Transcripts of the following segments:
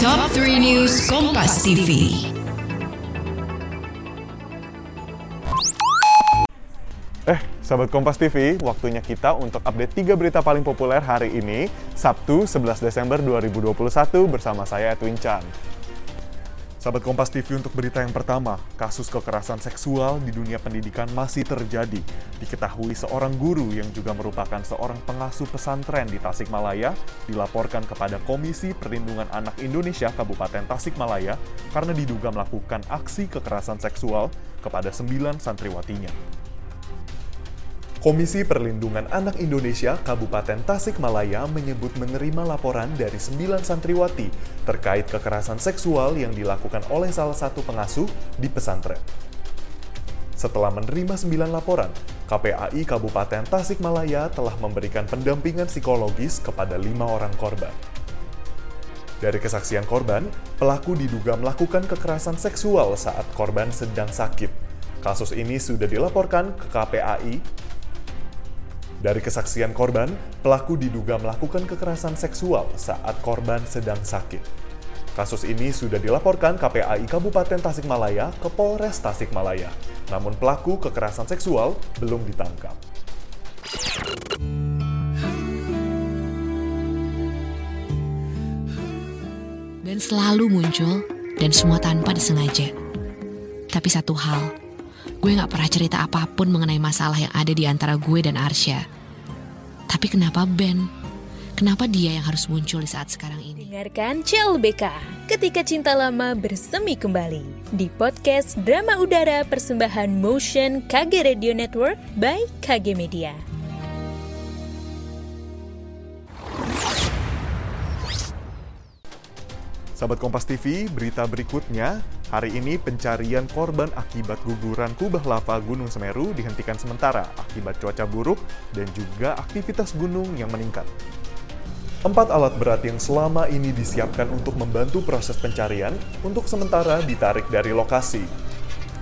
Top 3 News Kompas TV. Eh, sahabat Kompas TV, waktunya kita untuk update 3 berita paling populer hari ini, Sabtu 11 Desember 2021 bersama saya Edwin Chan. Sahabat Kompas TV untuk berita yang pertama, kasus kekerasan seksual di dunia pendidikan masih terjadi. Diketahui seorang guru yang juga merupakan seorang pengasuh pesantren di Tasikmalaya dilaporkan kepada Komisi Perlindungan Anak Indonesia Kabupaten Tasikmalaya karena diduga melakukan aksi kekerasan seksual kepada sembilan santriwatinya. Komisi Perlindungan Anak Indonesia Kabupaten Tasikmalaya menyebut menerima laporan dari sembilan santriwati terkait kekerasan seksual yang dilakukan oleh salah satu pengasuh di pesantren. Setelah menerima sembilan laporan, KPAI Kabupaten Tasikmalaya telah memberikan pendampingan psikologis kepada lima orang korban. Dari kesaksian korban, pelaku diduga melakukan kekerasan seksual saat korban sedang sakit. Kasus ini sudah dilaporkan ke KPAI dari kesaksian korban, pelaku diduga melakukan kekerasan seksual saat korban sedang sakit. Kasus ini sudah dilaporkan KPAI Kabupaten Tasikmalaya ke Polres Tasikmalaya. Namun pelaku kekerasan seksual belum ditangkap. Dan selalu muncul, dan semua tanpa disengaja. Tapi satu hal, gue gak pernah cerita apa pun mengenai masalah yang ada di antara gue dan Arsya. Tapi kenapa Ben? Kenapa dia yang harus muncul di saat sekarang ini? Dengarkan CLBK ketika cinta lama bersemi kembali di podcast Drama Udara Persembahan Motion KG Radio Network by KG Media. Sahabat Kompas TV, berita berikutnya, hari ini pencarian korban akibat guguran kubah lava Gunung Semeru dihentikan sementara akibat cuaca buruk dan juga aktivitas gunung yang meningkat. Empat alat berat yang selama ini disiapkan untuk membantu proses pencarian untuk sementara ditarik dari lokasi.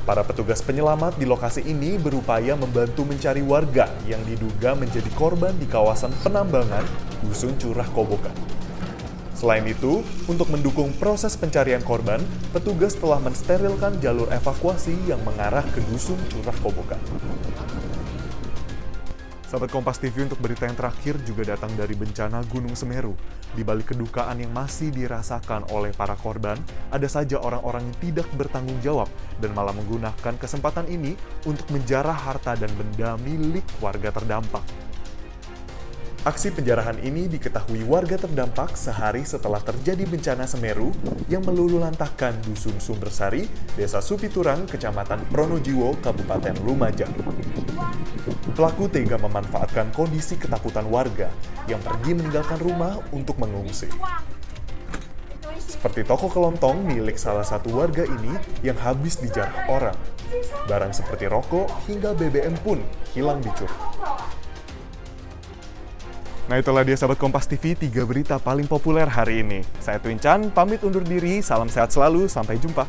Para petugas penyelamat di lokasi ini berupaya membantu mencari warga yang diduga menjadi korban di kawasan penambangan Dusun Curah Kobokan. Selain itu, untuk mendukung proses pencarian korban, petugas telah mensterilkan jalur evakuasi yang mengarah ke dusun Curah Kobokan. Sahabat Kompas TV untuk berita yang terakhir juga datang dari bencana Gunung Semeru. Di balik kedukaan yang masih dirasakan oleh para korban, ada saja orang-orang yang tidak bertanggung jawab dan malah menggunakan kesempatan ini untuk menjarah harta dan benda milik warga terdampak. Aksi penjarahan ini diketahui warga terdampak sehari setelah terjadi bencana Semeru yang melululantahkan Dusun Sumbersari, Desa Supiturang, Kecamatan Pronojiwo, Kabupaten Lumajang. Pelaku tega memanfaatkan kondisi ketakutan warga yang pergi meninggalkan rumah untuk mengungsi. Seperti toko kelontong milik salah satu warga ini yang habis dijarah orang. Barang seperti rokok hingga BBM pun hilang dicuri. Nah itulah dia sahabat Kompas TV, tiga berita paling populer hari ini. Saya Twin Chan, pamit undur diri, salam sehat selalu, sampai jumpa.